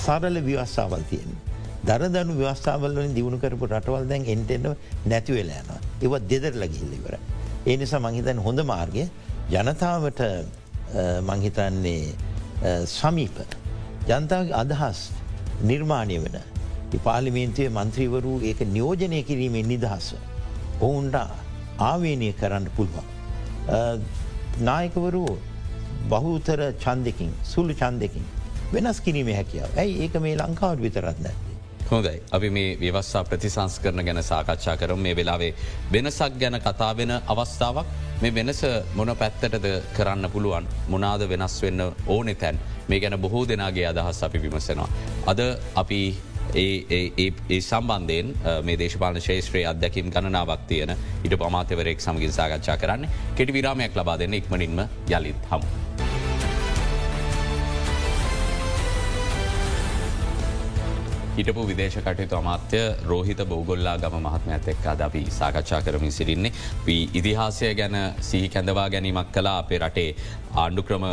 සරල ව්‍යවස්ථාවල් තියෙන. දරදනු ව්‍යවස්ථාවලින් දියුණු කරපු රටවල් දැන් එන්ටෙන්ඩ නැතිවෙලා යනවා. ඒවත් දෙදර ලගිහිල්ලිවර. ඒ නිසා මංහිතන් හොඳ මාර්ගය ජනතාවට මංහිතන්නේ සමීප ජනතාවගේ අදහස් නිර්මාණය වෙන පාලිමේන්තුවේ මන්ත්‍රීවරු ඒක නියෝජනය කිරීමෙන් නිදහස. ඔවුන්ට ආවේනය කරන්න පුළුවන්. නායකවරු බහුතර චන්දකින් සුළු චන්දකින් වෙනස් කිරීම හැකියාව ඇයි ඒක මේ ලංකාවට විතරත් නැත්තේ. හොඳයි අපි මේ ව්‍යවස්සා ප්‍රතිසංස් කරන ගැන සාකච්ඡා කරම මේ වෙලාවේ වෙනසක් ගැන කතාවෙන අවස්ථාවක් මේ වෙනස මොන පැත්තටද කරන්න පුළුවන් මොනාද වෙනස් වෙන්න ඕනෙ තැන් මේ ගැන බොහෝ දෙනාගේ අදහස් අපි විමසෙනවා. අද අපි ඒ සම්බන්ධයෙන් මේ දේශපාල ශේත්‍රයේ අදැකින් ගණනාවක් තියෙන ඉට පමාතවරෙක් සමගින් සාකච්ඡා කරන්න කෙටි විරාමයක් ලබා දෙන්න ඉක්මනින්ම යළිත් හමු. හිටපු විදේශ කටයුතු අමාත්‍ය රෝහිත බෞගොල්ලා ගම මහත්මඇත් එක් අද අපි සාකච්ඡා කරමින් සිරින්නේ. වී ඉතිහාසය ගැන සිහි කැඳවා ගැනීමක් කලා අපේ රටේ ආණ්ඩුක්‍රම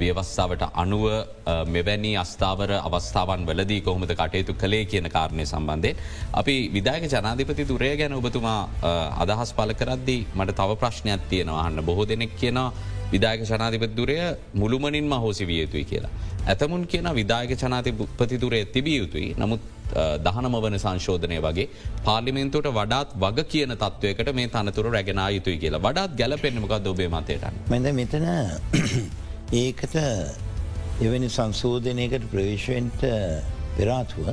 ව්‍යවස්ථාවට අනුව මෙවැනි අස්ථාවර අවස්ථාවන් වලදී කොහොමද කටයුතු කළේ කියන කාරණය සම්බන්ධය. අපි විදායක ජනාධිපති තුරය ගැන ඔබතුමා අදහස් පල කරද්දී මට තව ප්‍රශ්නයක් තියෙනවා අන්න බොහෝ දෙනෙක් කියනවා විදායක ජනාධිපතිදුරය මුළුමනින්ම හෝසි විය යුතුයි කියලා. ඇතමුන් කියන විදායක ජනාතිපතිතුරේ තිබිය යුතුයි නමුත් දහනම වන සංශෝධනය වගේ පාලිමෙන්තුවට වඩාත් වග කියන තත්වයකට මේ තනතුර රැගෙන යුතුයි කියලා වඩාත් ගැලපෙන්න්නමක දොබේ මතයට. මෙද මෙතන ඒකට එවැනි සංශෝධනයකට ප්‍රවේශවෙන්ට පෙරාතුව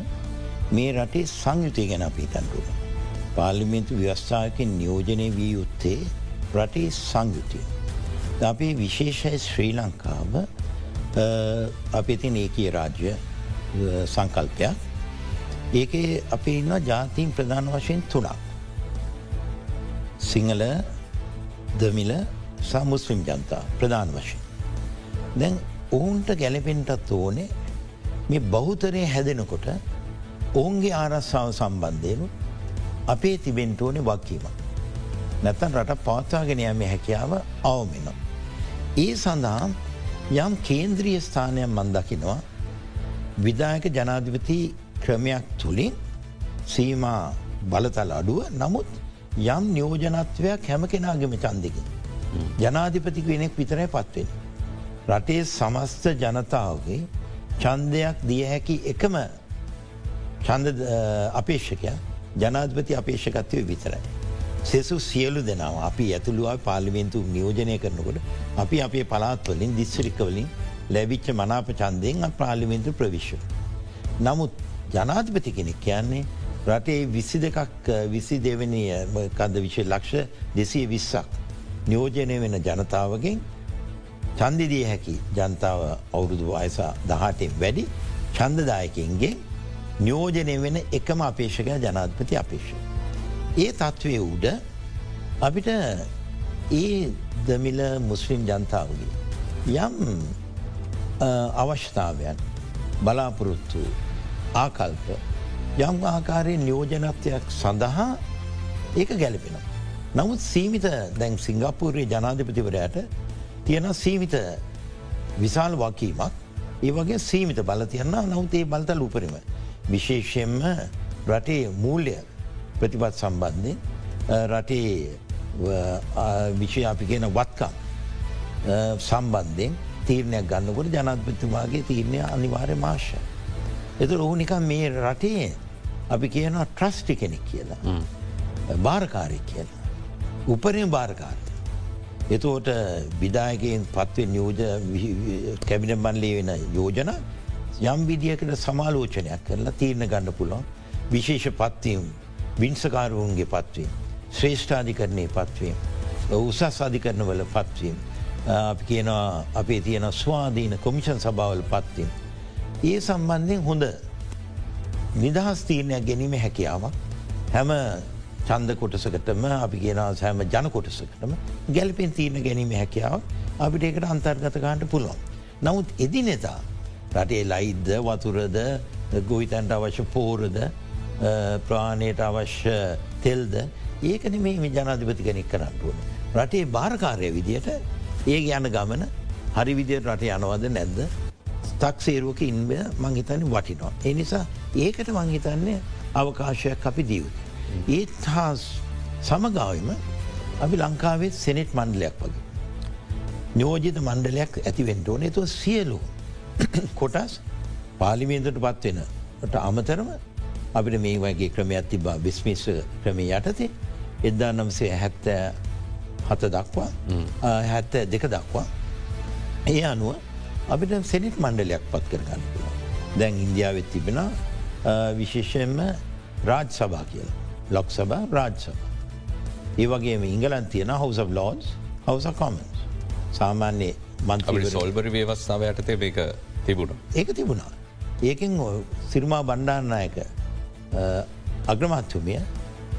මේ රටේ සංයුතිය ගැන අපිතන්ටුව. පාලිමෙන්තු ව්‍යවස්ථාවකින් නියෝජනය වී යුත්තේ රටේ සංයුතිය. අපේ විශේෂයි ශ්‍රී ලංකාව අපි ඉතින් ඒකී රාජ්‍ය සංකල්පයක්. ඒක අපි ඉන්න ජාතීන් ප්‍රධාන වශයෙන් තුනක්. සිංහල දමිල සමුස්ලිම් ජනතා ප්‍රධාන වශයෙන්. දැන් ඔවුන්ට ගැලපෙන්ටත් ඕනේ මේ බෞතරය හැදෙනකොට ඔවුන්ගේ ආරස්සාාව සම්බන්ධයනු අපේ තිබෙන්ට ඕනේ වක්කීම. නැතන් රට පවත්වාගෙන යම හැකියාව අවමිනවා. ඒ සඳහා යම් කේන්ද්‍රිය ස්ථානයක් මන්දකිනවා විදායක ජනාධිපති ක්‍රමයක් තුළින් සීම බලතල අඩුව නමුත් යම් නියෝජනත්වයක් හැම කෙනාගම චන්දකින්. ජනාධිපති කෙනෙක් විතරයි පත්වෙන්. රටේ සමස්ත ජනතාවගේ චන්දයක් දිය හැකි එකම චන්ද අපේක්ෂකය ජනාධපති අපේක්ෂකත්වය විතරයි. සෙසු සියලු දෙනාව අපි ඇතුළුව පාලිමෙන්තු නියෝජනය කරනකොට අපි අපේ පලාත්වලින් දිස්්‍රිකවලින් ලැබිච්ච මනාප චන්දයෙන් ප්‍රාලිමෙන්තු ප්‍රවිශ්ව. නමුත් ජනාධපති කෙනෙක් කියන්නේ රටේ විසි දෙකක් විසි දෙවනි කද විශෂ ලක්ෂ දෙසිය විස්සක් නියෝජනය වෙන ජනතාවගෙන් චන්දිදිය හැකි ජනතාව අවුරුදු වයස දහටෙන් වැඩි චන්දදායකින්ගේ නියෝජනය වෙන එකම අපේක්ෂක ජනාධපති අපේක්ෂ. ඒ තත්ත්වය උඩ අපිට ඒ දමිල මුස්ලිම් ජනතාවගේ යම් අවශ්‍යතාවයන් බලාපොරොත්තු ආකල්ප යම් ආකාරයෙන් නියෝජනත්වයක් සඳහා ඒක ගැලපෙන. නමුත් සීමිත දැන් සිංගප්පූරයේ ජනාධපතිවරයට තියෙන සීමිත විශාල් වකීමක් ඒ වගේ සීමිත බල තියන්න නවත් ඒ බල්තල් උපරිම. විශේෂයෙන්ම රටේ මූල්‍ය ප්‍රතිපත් සම්බන්ධය රටේ විෂය අපි කියන වත්කම් සම්බන්ධයෙන් තීරණයක් ගන්නකොට ජනත්පතිතුමාගේ තීරණය අනිවාර්ය මාශ්‍ය. එතු ඔහු නිකම් මේ රටේ අපි කියනවා ට්‍රස්ටි කෙනෙක් කියලා. භාරකාරය කියලා. උපරින් භාරකාරය. එතුවට විදායකයෙන් පත්වෙන් යෝජ කැබින බන්ලේ වෙන යෝජන යම් විදිියකට සමාලෝචනයක් කරලා තීරණ ගන්න පුළුවන් විශේෂ පත්වීම් විංසකාරුවන්ගේ පත්වීම. ශ්‍රේෂ්ඨාධිකරණය පත්වීම. උසස් අධිකරණවල පත්වීම. අපි කියනවා අපේ තියෙන ස්වාධීන කොමිෂන් සභාවල පත්වීම. ඒ සම්බන්ධයෙන් හොඳ නිදහස් තීරණයක් ගැනීම හැකියාවක් හැම චන්ද කොටසකටම අපි කියෙන සෑම ජන කොටසකටම ගැලිපෙන් තීරණ ගැනීම හැකියාව අපිට ඒකට අන්තර්ගතකාන්ට පුළුවන්. නමුත් එදිනෙතා රටේ ලයිද්ද වතුරද ගොවිතැන්ට අවශ්‍ය පෝරද ප්‍රාණයට අවශ්‍ය තෙල්ද ඒකන මේ ජනාධිපති කෙනෙක් කරන්නටුවන. රටේ භාරකාරය විදියට ඒ යන ගමන හරි විදියට රට යනවද නැද්ද තක්සේරුවක ඉන්ව මංහිතන වටිනවා. ඒ නිසා ඒකට මංහිතන්නේ අවකාශයක් අපි දියුත්. ඒත් හා සමගාවම අපි ලංකාවේ සෙනෙට් මණ්ඩලයක් වගේ. නියෝජිත මණ්ඩලයක් ඇතිවෙන්ටෝන තුව සියලු කොටස් පාලිමේන්දට පත්වෙනට අමතරම අපිට මේ වගේ ක්‍රමයක් තිබා බිස්මිස් ක්‍රමය යටතේ එදදා නම්සේ හැත්තෑ හත දක්වා හැත්ත දෙක දක්වා ඒ අනුව අපිට සෙනෙට් මණ්ඩලයක් පත් කරගන්න පුළුව. දැන් ඉන්දියාවත් තිබෙන විශේෂයෙන්ම රාජ් සභා කියලා. ලොක් සබා රාජ් සභා. ඒ වගේම ඉංගලන් තියෙන හවස ලෝස් හවස කොමන්ස් සාමාන්‍යයේ මන්ත සොල්බරි ව්‍යවස්ථාව යටතේ මේක තිබුණ. ඒක තිබුණා. ඒකෙන් සිරුමා බණ්ඩාන්නයක අග්‍රමත්තුමිය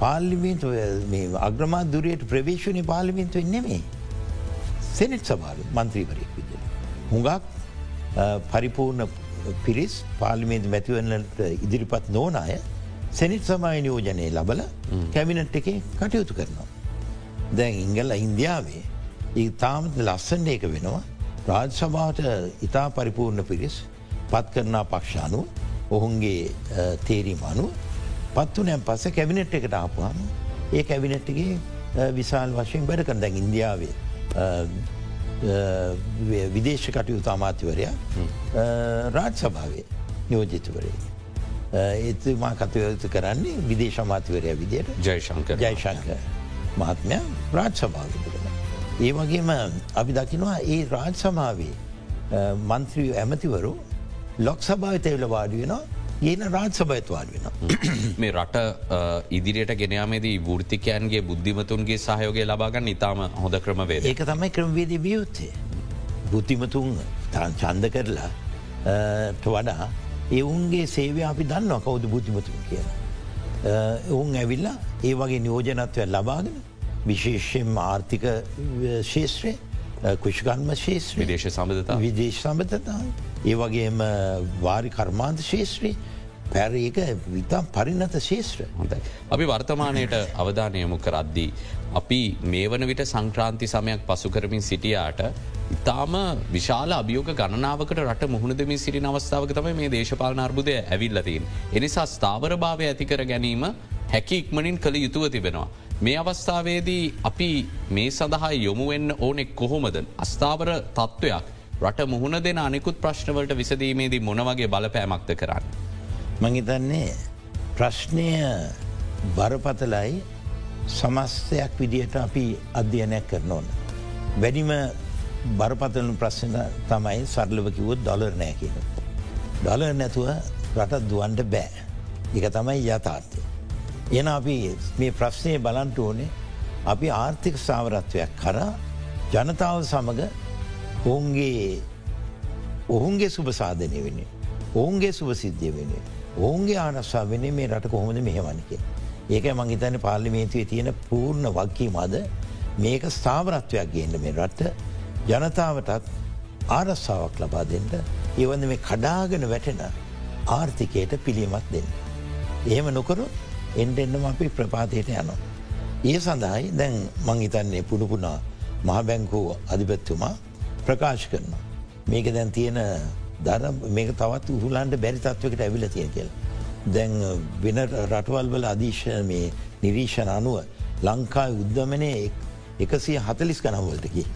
පාල්ලිමින්තු අග්‍රමා දුරයට ප්‍රවේශණය පාලිමින්තු නෙමේ. සෙනෙට් සභාරු මන්ත්‍රීවරයෙක් විදිල. හුඟක් පරිපූර්ණ පිරිස් පාලිමේන්තු මැතිවන්නට ඉදිරිපත් නෝන අය සෙනිට් සමය නියෝජනය ලබල කැමිනට් එක කටයුතු කරනවා. දැන් ඉංගල්ල ඉන්දියාවේ ඒ තාමත් ලස්සන්න ඒක වෙනවා රාජ සභාවට ඉතා පරිපූර්ණ පිරිස් පත් කරනා පක්ෂානුව ඔහුන්ගේ තේරීම අනුව පත්වනයන් පස්ස කැවිනට් එකට ආපුහම ඒ කැවිනට්ගේ විශාල් වශයෙන් වැඩ කරන දැන් ඉන්දියාවේ විදේශ කටයුතු අමාතිවරයා රාජ් සභාවේ නියෝජිතවරේ. ඒතුමා කතයුතු කරන්නේ විදේශ අමාතිවරය විදියට ජයශංක ජයශංක මහත්මය රාජ් සභාව කරන. ඒ වගේම අපි දකිනවා ඒ රාජ් සමාවේ මන්ත්‍රිය ඇමතිවරු ලොක් සභාව තෙවල වාඩි වෙනවා ඒන රාජ සභයත් වාඩ වෙන. මේ රට ඉදිරියට ගෙනයාමේදී වෘතිකයන්ගේ බුද්ධිමතුන්ගේ සහයෝගේ ලබාගන්න ඉතාම හොඳ ක්‍රමවේ ඒක තමයි ක්‍රමවේද වියුත්තේ. බුද්ධිමතුන් තන් චන්ද කරලා වඩා එවුන්ගේ සේවය අපි දන්න කවුද බුද්ධිමතුන් කියන. ඔවුන් ඇවිල්ලා ඒ වගේ නියෝජනත්වය ලබාගෙන විශේෂයෙන් ආර්ථික ශේත්‍රය කෘෂිකන්ම ශේත්‍ර විදේශ සබඳතා විදේශ සම්බතතා ඒ වගේම වාරි කර්මාන්ත ශේත්‍රී පැර ඒක විතම් පරිණත ශේත්‍ර හොඳයි. අපි වර්තමානයට අවධානයමු කරද්දී. අපි මේ වන විට සංක්‍රාන්ති සමයක් පසුකරමින් සිටියාට ඉතාම විශාල අභියෝග ගණනාවකට රට මුහුණදමින් සිරි අවස්ථාවක තමයි මේ දේශපාලන අර්බුදය ඇවිල්ලතින්. එනිසා ස්ථාවර භාවය ඇතිකර ගැනීම හැකි ඉක්මනින් කළ යුතුව තිබෙනවා. මේ අවස්ථාවේදී අපි මේ සඳහා යොමුවෙන්න ඕනෙක් කොහොමද අස්ථාවර තත්ත්වයක් රට මුහුණ දෙන අනිකුත් ප්‍රශ්නවලට විසදීමේදී මොනවගේ බලපෑමක්ද කරන්න. මහිතන්නේ ප්‍රශ්නය බරපතලයි සමස්තයක් විදිහට අපි අධ්‍යයනයක් කරන ඕන. වැඩිම බරපතලු ප්‍රශ්න තමයි සරලවකිවොත් ඩොලර් නෑ කියන. ඩොලර් නැතුව රටත් දුවන්ට බෑ. එක තමයි යථාර්ථය. එන අපි මේ ප්‍රශ්නය බලන්ට ඕනේ අපි ආර්ථික සාවරත්වයක් කර ජනතාව සමඟ ඔවුන්ගේ ඔහුන්ගේ සුභ සාධනය වෙන. ඔවුන්ගේ සුභ සිද්ධිය වෙන. ඔවුන්ගේ ආනස්සා වෙන මේ රට කොහොමද මෙහවනික. ඒක මංහිතන පාර්ලිමේන්තුවේ තියෙන පූර්ණ වක්කී මද මේක ස්ථාවරත්වයක් ගේන්න මේ රට ජනතාවටත් ආරස්සාාවක් ලබා දෙන්නට ඒවන්න මේ කඩාගෙන වැටෙන ආර්ථිකයට පිළියමත් දෙන්න. එහෙම නොකරු එන්ඩ එන්නම අපි ප්‍රපාතයට යනවා. ඒ සඳහායි දැන් මංහිතන්නේ පුඩුපුනා මහබැංකූ අධිපත්තුමා ප්‍රකාශ කරනවා. මේක දැන් තියෙන දර මේක තවත් උහුලන්ට බැරි තත්වකට ඇවිල තියෙන කියල. දැන් වෙන රටවල් වල අධීශ මේ නිරීක්ෂණ අනුව ලංකායි උද්ධමනය එකසිය හතලිස් කනම්වලට කිය.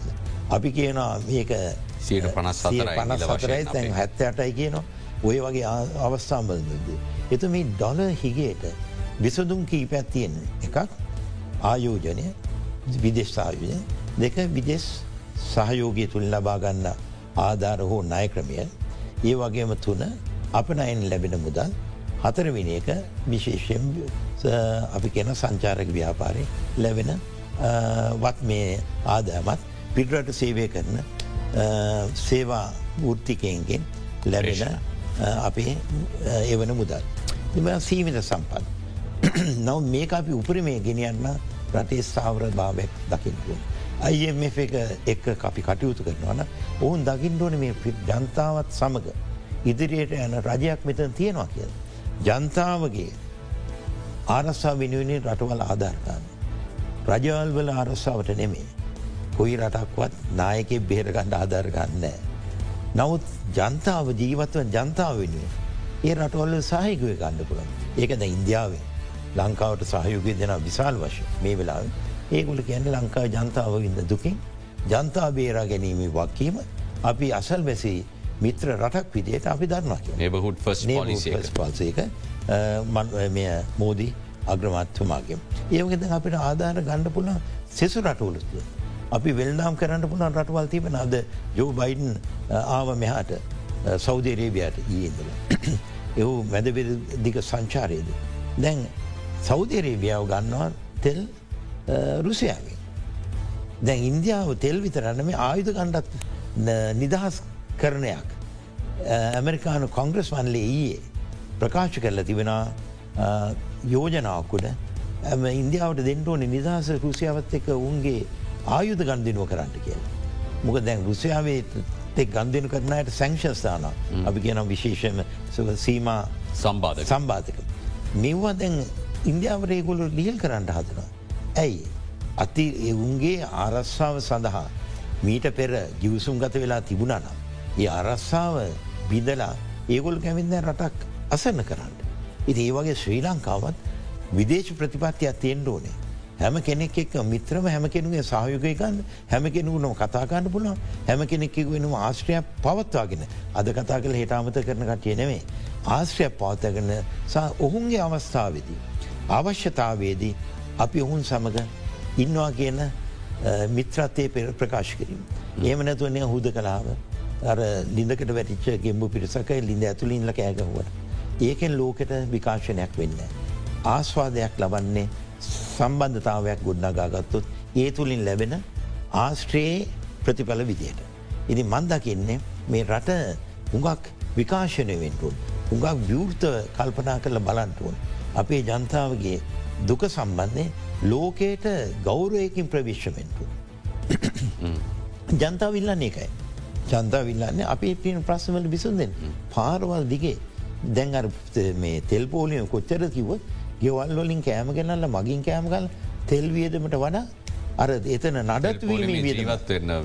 අපි කියනවා මේක සීට පනස් පනස් සතරයි තැන් හැත්ත අටයි කියනවා ඔය වගේ අවස්ථාම්බලද. එතු මේ ඩොල හිගේට විසදුම් කීපැත් තියෙන එකක් ආයෝජනය විදෙස්ථායෝජය දෙක විදෙස් සහයෝගය තුළ ලබාගන්න ආධාර හෝ ණය ක්‍රමය ඒ වගේම තුන අප නයින් ලැබෙන මුදල් හතරවෙනි එක විශේෂයෙන් අපි කියන සංචාරක ව්‍යාපාරය ලැබෙන වත් මේ ආදාමත් පිටරට සේවය කරන සේවා ෘත්තිකයන්ගෙන් ලැබෙන අපේ එවන මුදල්. එම සීමිත සම්පත්. නව මේක අපි උපරිමේ ගෙනියන්න රටේ ස්ථාවර භාවයක් දකිින්ටුවන්. IMF එක එක් අපි කටයුතු කරනවන ඔවුන් දකිින්ටෝන මේ ජනතාවත් සමඟ ඉදිරියට යන රජයක් මෙතන තියෙනවා කියල. ජනතාවගේ ආරස්සා වෙනුවනේ රටවල් ආධාර්කාන්න. රජවල් වල ආරස්සාාවට නෙමේ. කොයි රටක්වත් නායකෙ බේරගණ්ඩ ආධාර ගන්නෑ. නමුත් ජනතාව ජීවත්ව ජනතාව වෙනුවෙන්. ඒ රටවල්ල සහහිකුව ගණ්ඩ පුළන් ඒකද ඉන්දියාවේ ලංකාවට සහයුගය දෙන විශාල් වශ මේ වෙලා ඒකුල කියන්න ලංකාව ජනතාව ඉන්න දුකින් ජනතා බේරා ගැනීම වක්කීම අපි අසල් වැසී මිත්‍ර රටක් විදියට අපි දන්නවා නෙබහුට පල්සේක මෙය මෝදී අග්‍රමත්තුමාගේ. ඒවගෙද අපිට ආධාර ගණ්ඩ පුළ සෙසු රටවලස්තුව. අපි වෙල්දාම් කරන්න පුළන් රටවල් තිබෙන අද ජෝ බයිඩන් ආව මෙහාට සෞදේරේබයාට ඊඉදල. එහු මැදබෙදික සංචාරයේද. දැන් සෞදේරේබියාව ගන්නවා තෙල් රුසියාවෙන්. දැන් ඉන්දියාව තෙල් විතරන්න මේ ආයුධ ගණ්ඩත් නිදහස් කරණයක්. ඇමරිකානු කොංග්‍රස් වන්ලේ ඊයේ ප්‍රකාශ කරලා තිබෙන යෝජනාවකුඩ ඇම ඉන්දියාවට දෙන්නටඕන නිදහස රුසියාවත් එක උන්ගේ ආයුධ ගන්දිනුව කරන්නට කියලා. මොක දැන් රුසියාවේ තෙක් ගන්දනු කරනයට සංක්ෂස්ථාන අපි කියනම් විශේෂම සීම සම්බාධ සම්බාධක. මෙව්වා දැන් ඉන්දියාවරේගොලු ලියල් කරන්නට හදනවා. ඇයි. අති එවුන්ගේ ආරස්සාාව සඳහා මීට පෙර ගිවසුම් ගත වෙලා තිබුණනම්. ඒ අරස්සාාව බිදලා ඒගොල් කැමින්ද රටක් අසන්න කරන්න. ඉති ඒ වගේ ශ්‍රී ලංකාවත් විදේශ ප්‍රතිපත්තියක් තියෙන්ට ඕනේ. හැම කෙනෙක් එක් මිත්‍රම හැම කෙනුගේ සහයුකයකන්න හැම කෙනුනම කතාකාන්න පුළන් හැම කෙනෙක් වෙනම ආශ්‍රයක් පවත්වාගෙන අද කතා කළ හිටාමත කරන කටිය නෙවේ. ආශ්‍රයක් පවත්තගන්න ඔහුන්ගේ අවස්ථාවදී. අවශ්‍යතාවේදී අපි ඔහුන් සමඟ ඉන්නවා කියන මිත්‍රත්තය පෙර ප්‍රකාශ කිරීම. ඒම නැතුවනය හුද කලාව අර ලිඳකට වැටිච්ච ගෙම්බු පිරිසක ලිඳ ඇතුලින්ල කෑගහුවට. ඒකෙන් ලෝකෙට විකාශනයක් වෙන්න. ආස්වාදයක් ලබන්නේ සම්බන්ධතාවයක් ගොඩ්නගාගත්තොත් ඒ තුළින් ලැබෙන ආස්ට්‍රයේ ප්‍රතිඵල විදියට. ඉදි මන්දකින්නේ මේ රට හුඟක් විකාශනය වෙන්ටුන්. හුඟක් විවෘත කල්පනා කරල බලන්ටුවන්. අපේ ජනතාවගේ දුක සම්බන්ධය ලෝකයට ගෞරයකින් ප්‍රවිශ්වමෙන්ටු. ජනතාවිල්ලන්නේ එකයි. ජනතාවිල්ලන්නේ අපේ පින ප්‍රශ්මල බිසුන්දෙන් පාරවල් දිගේ දැන් මේ තෙල්පෝලිය කොච්චර කිවත් ගෙවල් වලින් කෑම ගෙනල්ල මගින් කෑමගල් තෙල්වියදමට වඩා අර එතන නඩත්වීම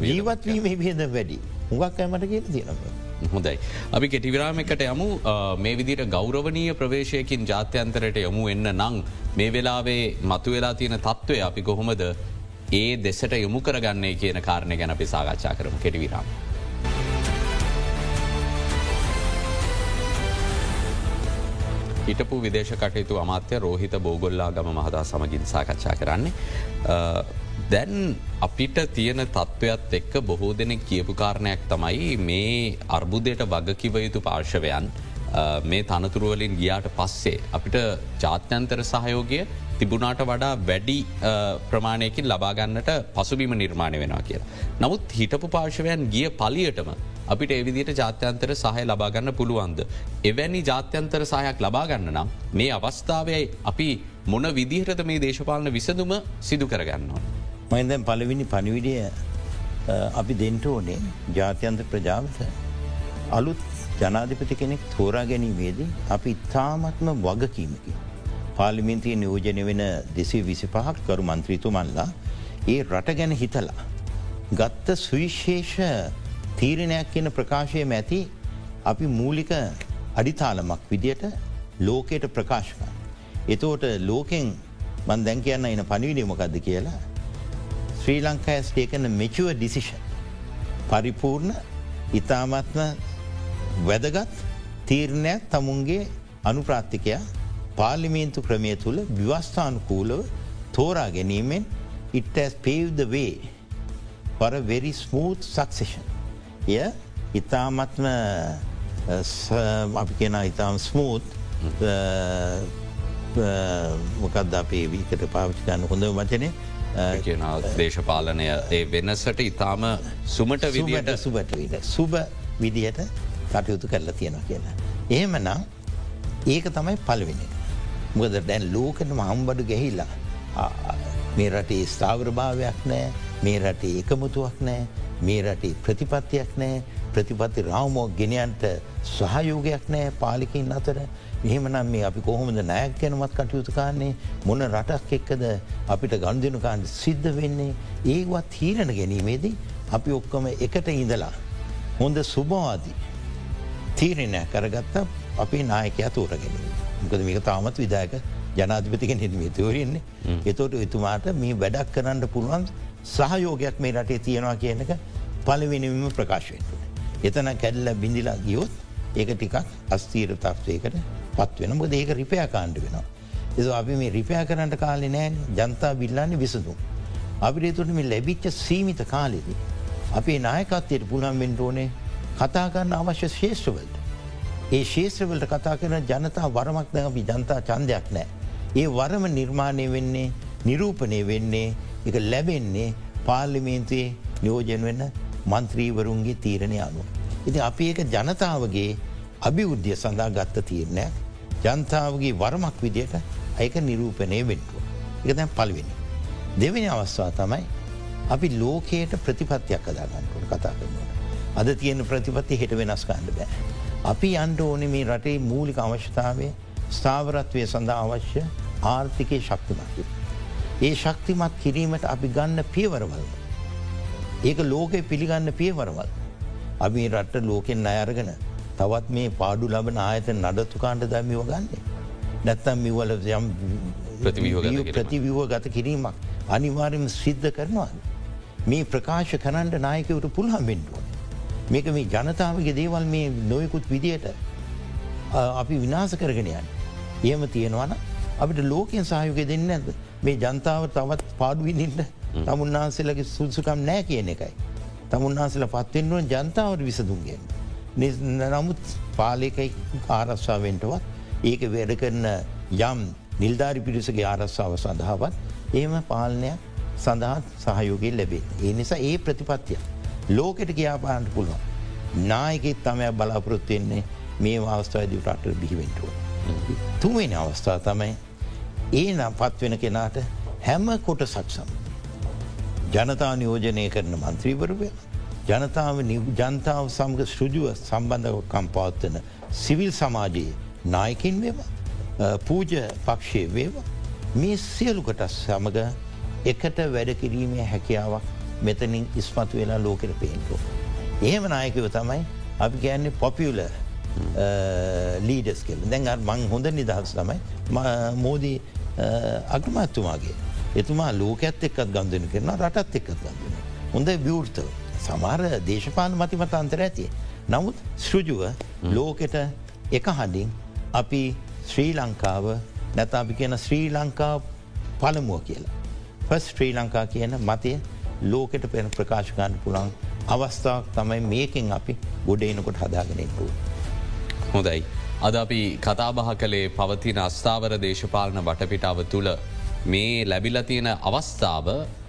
ජීවත්වීම වියද වැඩි හුඟක් කෑමට කිය තියෙනව. හොඳයි. අපි කෙටිවිරාමකට යමු මේ විදිට ගෞරවනීය ප්‍රවේශයකින් ජාත්‍යන්තරයට යොමු එන්න නං මේ වෙලාවේ මතු වෙලා තියෙන තත්ත්වය අපි කොහොමද ඒ දෙසට යොමු කරගන්නේ කියන කාරණය ගැන අපි සාකච්ඡා කරම කෙටිවිරාම. හිටපු විදේශ කටයුතු අමාත්‍ය රෝහිත බෝගොල්ලා ගම මහතා සමගින් සාකච්ඡා කරන්නේ. දැන් අපිට තියෙන තත්ත්වයක් එක්ක බොහෝ දෙනෙක් කියපු කාරණයක් තමයි මේ අර්බුදයට වගකිව යුතු පාර්ශවයන් මේ තනතුරුවලින් ගියාට පස්සේ අපිට ජාත්‍යන්තර සහයෝගය තිබුණාට වඩා වැඩි ප්‍රමාණයකින් ලබාගන්නට පසුබිම නිර්මාණය වෙනවා කියලා. නමුත් හිටපු පාර්ශවයන් ගිය පලියටම අපිට එවිදිට ජාත්‍යන්තර සහය ලබාගන්න පුළුවන්ද. එවැනි ජාත්‍යන්තර සහයක් ලබාගන්න නම් මේ අවස්ථාවයි අපි මොන විදිහට මේ දේශපාලන විසඳුම සිදු කරගන්නවා. මයිදැන් පලවිනි පනිවිඩිය අපි දෙන්ට ඕනේ ජාත්‍යන්ත ප්‍රජාවත අලුත් ජනාධිපති කෙනෙක් තෝරා ගැනීමේදී අපි ඉතාමත්ම වගකීමකි. පාලිමින්තිය නියෝජනය වෙන දෙසේ විසි පහක් කරු මන්ත්‍රීතුමල්ලා ඒ රට ගැන හිතලා. ගත්ත සුවිශේෂ තීරණයක් කියන ප්‍රකාශය මැති අපි මූලික අඩිතාලමක් විදියට ලෝකයට ප්‍රකාශකා. එතෝට ලෝකෙන් මන් දැන් කියන්න එන පනිවිඩිමකක්ද කියලා ශ්‍රී ලංකාස් ටේකන මෙචුව ඩිසිෂන් පරිපූර්ණ ඉතාමත්ම වැදගත් තීරණයක් තමුන්ගේ අනුප්‍රාත්තිකයා පාලිමේන්තු ක්‍රමය තුළ ව්‍යවස්ථානුකූලව තෝරා ගැනීමෙන් it has paved the way for a very smooth succession. එය ඉතාමත්ම අපි කියෙන ඉතාම ස්මූත් මොකක්ද අපේ වීකට පාවිච්චි ගන්න හොඳ වචනය කියන දේශපාලනය ඒ වෙනසට ඉතාම සුමට විදිට සුබට විට සුබ විදිහට කටයුතු කරලා තියෙන කියලා. එහෙම නම් ඒක තමයි පලවෙනි. මොකද දැන් ලෝකන මහම්බඩු ගැහිල්ලා මේ රටේ ස්ථාවරභාවයක් නෑ මේ රටේ එකමුතුවක් නෑ මේ රටේ ප්‍රතිපත්තියක් නෑ. ප්‍රතිපත්ති රාවමෝ ගෙනයන්ට සහයෝගයක් නෑ පාලිකින් අතර. මෙහෙමනම් මේ අපි කොහොමද නෑක් ගැනමත් කටයුතු කාන්නේ මොන රටක් එක්කද අපිට ගණදනුකාන්ට සිද්ධ වෙන්නේ? ඒවත් හීරණ ගැනීමේදී අපි ඔක්කොම එකට ඉඳලා. හොඳ සුභවාදී තීරණය කරගත්ත අපේ නායකයා තෝරගෙන. මොකද මේක තාමත් විදායක ජනාධිපතික නිර්මේ තෝරන්නේ. එතෝට එතුමාට මේ වැඩක් කරන්න පුළුවන් සහයෝගයක් මේ රටේ තියෙනවා කියනක පලවෙනම ප්‍රකාශවෙන්ට. එතන කැඩල්ල බිඳිලා ගියොත් ඒක ටිකක් අස්තීර තත්වයකට පත්වෙන මොද ඒක රිපයා කාණ්ඩ වෙනවා. එ අපි මේ රිපයා කරන්නට කාලෙ නෑන ජනතා බිල්ලාන්න විසඳුම්. අපිට තුට මේ ලැබිච්ච සීමිත කාලෙදී. අපේ නායකත්වයට පුළන් වෙන්ටෝනේ කතාගන්න අවශ්‍ය ශේෂ්‍රවලට. ඒ ශේෂ්‍රවලට කතා කරන ජනතා වරමක් දැ අපි ජනතා චන්දයක් නෑ. ඒ වරම නිර්මාණය වෙන්නේ නිරූපණය වෙන්නේ එක ලැබෙන්නේ පාර්ලිමේන්තුවේ නියෝජන වෙන්න මන්ත්‍රීවරුන්ගේ තීරණය අනුව. ඉති අපි ඒක ජනතාවගේ අභිවුද්ධිය සඳහා ගත්ත තීරණයක් ජනතාවගේ වරමක් විදියට අයක නිරූපණය වෙන්ටුව. එක දැන් පල්වෙනි. දෙවනි අවස්ථා තමයි අපි ලෝකයට ප්‍රතිපත්තියක් අදාගන්නට කතා කරනවා. අද තියෙන ප්‍රතිපත්ති හෙට වෙනස් කාණ්ඩ බෑ. අපි අන්ඩ ඕන මේ රටේ මූලික අවශ්‍යතාවය ස්ථාවරත්වය සඳහා අවශ්‍ය ආර්ථිකය ශක්තිමත්ය. ඒ ශක්තිමත් කිරීමට අපි ගන්න පියවරවල්ද. ඒක ලෝකය පිළිගන්න පියවරවල්. අපි රට්ට ලෝකෙන් අයරගෙන තවත් මේ පාඩු ලබන ආයත නඩත්තුකාන්ට දැමිව ගන්නේ. නැත්තම් මිවල යම් ප්‍රතිවිව ගත කිරීමක් අනිවාර්යම සිද්ධ කරනවාද. මේ ප්‍රකාශ කරන්නට නායකවට පුළහම් බෙන්ඩුව. මේක මේ ජනතාවගේ දේවල් මේ නොයකුත් විදියට අපි විනාස කරගෙනයන්. ඒම තියෙනවන අපිට ලෝකෙන් සහයෝක දෙන්න ඇද මේ ජනතාව තවත් පාඩුවිනිට තමුන්නාන්සේලගේ සුදුසුකම් නෑ කියන එකයි. තමුන්නාසල පත්වෙන්ුවන් ජනතාවට විසදුන්ගෙන්. නමුත් පාලකයි ආරස්සාාවෙන්ටවත් ඒක වැඩ කරන යම් නිල්ධාරි පිරිසගේ ආරස්සාාව සඳහාවත් ඒම පාලනයක් සඳහත් සහයෝගේ ලැබේ. ඒ නිසා ඒ ප්‍රතිපත්තිය. ලෝකෙට කියාපාන්ට පුළුවන්. නායකෙත් තමයක් බලාපොරොත්තුවෙන්නේ මේ අවස්ථාවදී රට බිහිවෙන්ටුව. තුමෙන අවස්ථා තමයි ඒ නම් පත්වෙන කෙනාට හැම කොට සක්සම්. ජනතා නියෝජනය කරන මන්ත්‍රීවරුවය ජනතාව ජනතාව සමග සෘජුව සම්බන්ධකම් පවත්වන සිවිල් සමාජයේ නායකින් වේවා පූජ පක්ෂය වේවා මේ සියලුකට සමඟ එකට වැඩ කිරීමේ හැකියාවක් මෙතනින් ඉස්මතු වෙලා ලෝකෙට පේන්ටෝ. එහෙම නායකව තමයි අපි කියන්නේ පොපියුල ලීඩස් කෙල් දැන් මං හොඳ නිදහස් තමයි මෝදී අගමත්තුමාගේ එතුමා ලෝකඇත් එක්කත් ගන්දන කරන රටත් එක්කත් ගන්දන. හොඳ විවෘතව සමාර දේශපාන මතිමත අන්තර ඇතිය. නමුත් සෘජුව ලෝකෙට එක හඬින් අපි ශ්‍රී ලංකාව නැත අපි කියන ශ්‍රී ලංකා පළමුුව කියලා. පස් ශ්‍රී ලංකා කියන මතය ලෝකෙට පෙන ප්‍රකාශකාන්න පුළන් අවස්ථාවක් තමයි මේකින් අපි ගොඩේනකොට හදාගෙනෙන්පු. හොඳයි. අද අපි කතාබහ කළේ පවතින අස්ථාවර දේශපාලන වටපිටාව තුළ මේ ලැබිල තියෙන අවස්ථාව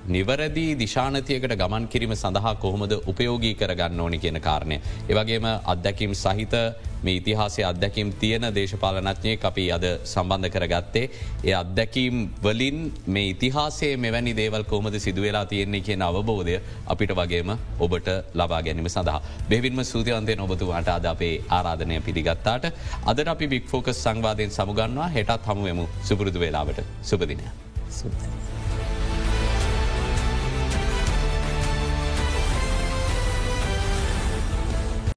නිවරදී දිශානතියකට ගමන් කිරීම සඳහා කොහොමද උපයෝගී කරගන්න ඕනි කියන කාරණය. ඒවගේම අත්දැකිම් සහිත මේ ඉතිහාසේ අත්දැකිම් තියෙන දේශපාලනත්ඥය අපි අද සම්බන්ධ කරගත්තේ. ඒ අත්දැකීම් වලින් මේ ඉතිහාසේ මෙවැනි දේවල් කොහොමද සිදුවෙලා තියෙන්නේ කියන අවබෝධය අපිට වගේම ඔබට ලබා ගැනීම සඳහා. බෙවින්ම සූතියන්තය නොබතුවාට අද අපේ ආරාධනය පිළිගත්තාට අද අපි බික්‍ෆෝකස් සංවාධයෙන් සමුගන්නවා හෙටත් හමුවමු සුපුරුදු වෙලාවට සුපදිනය. සුත්තයි.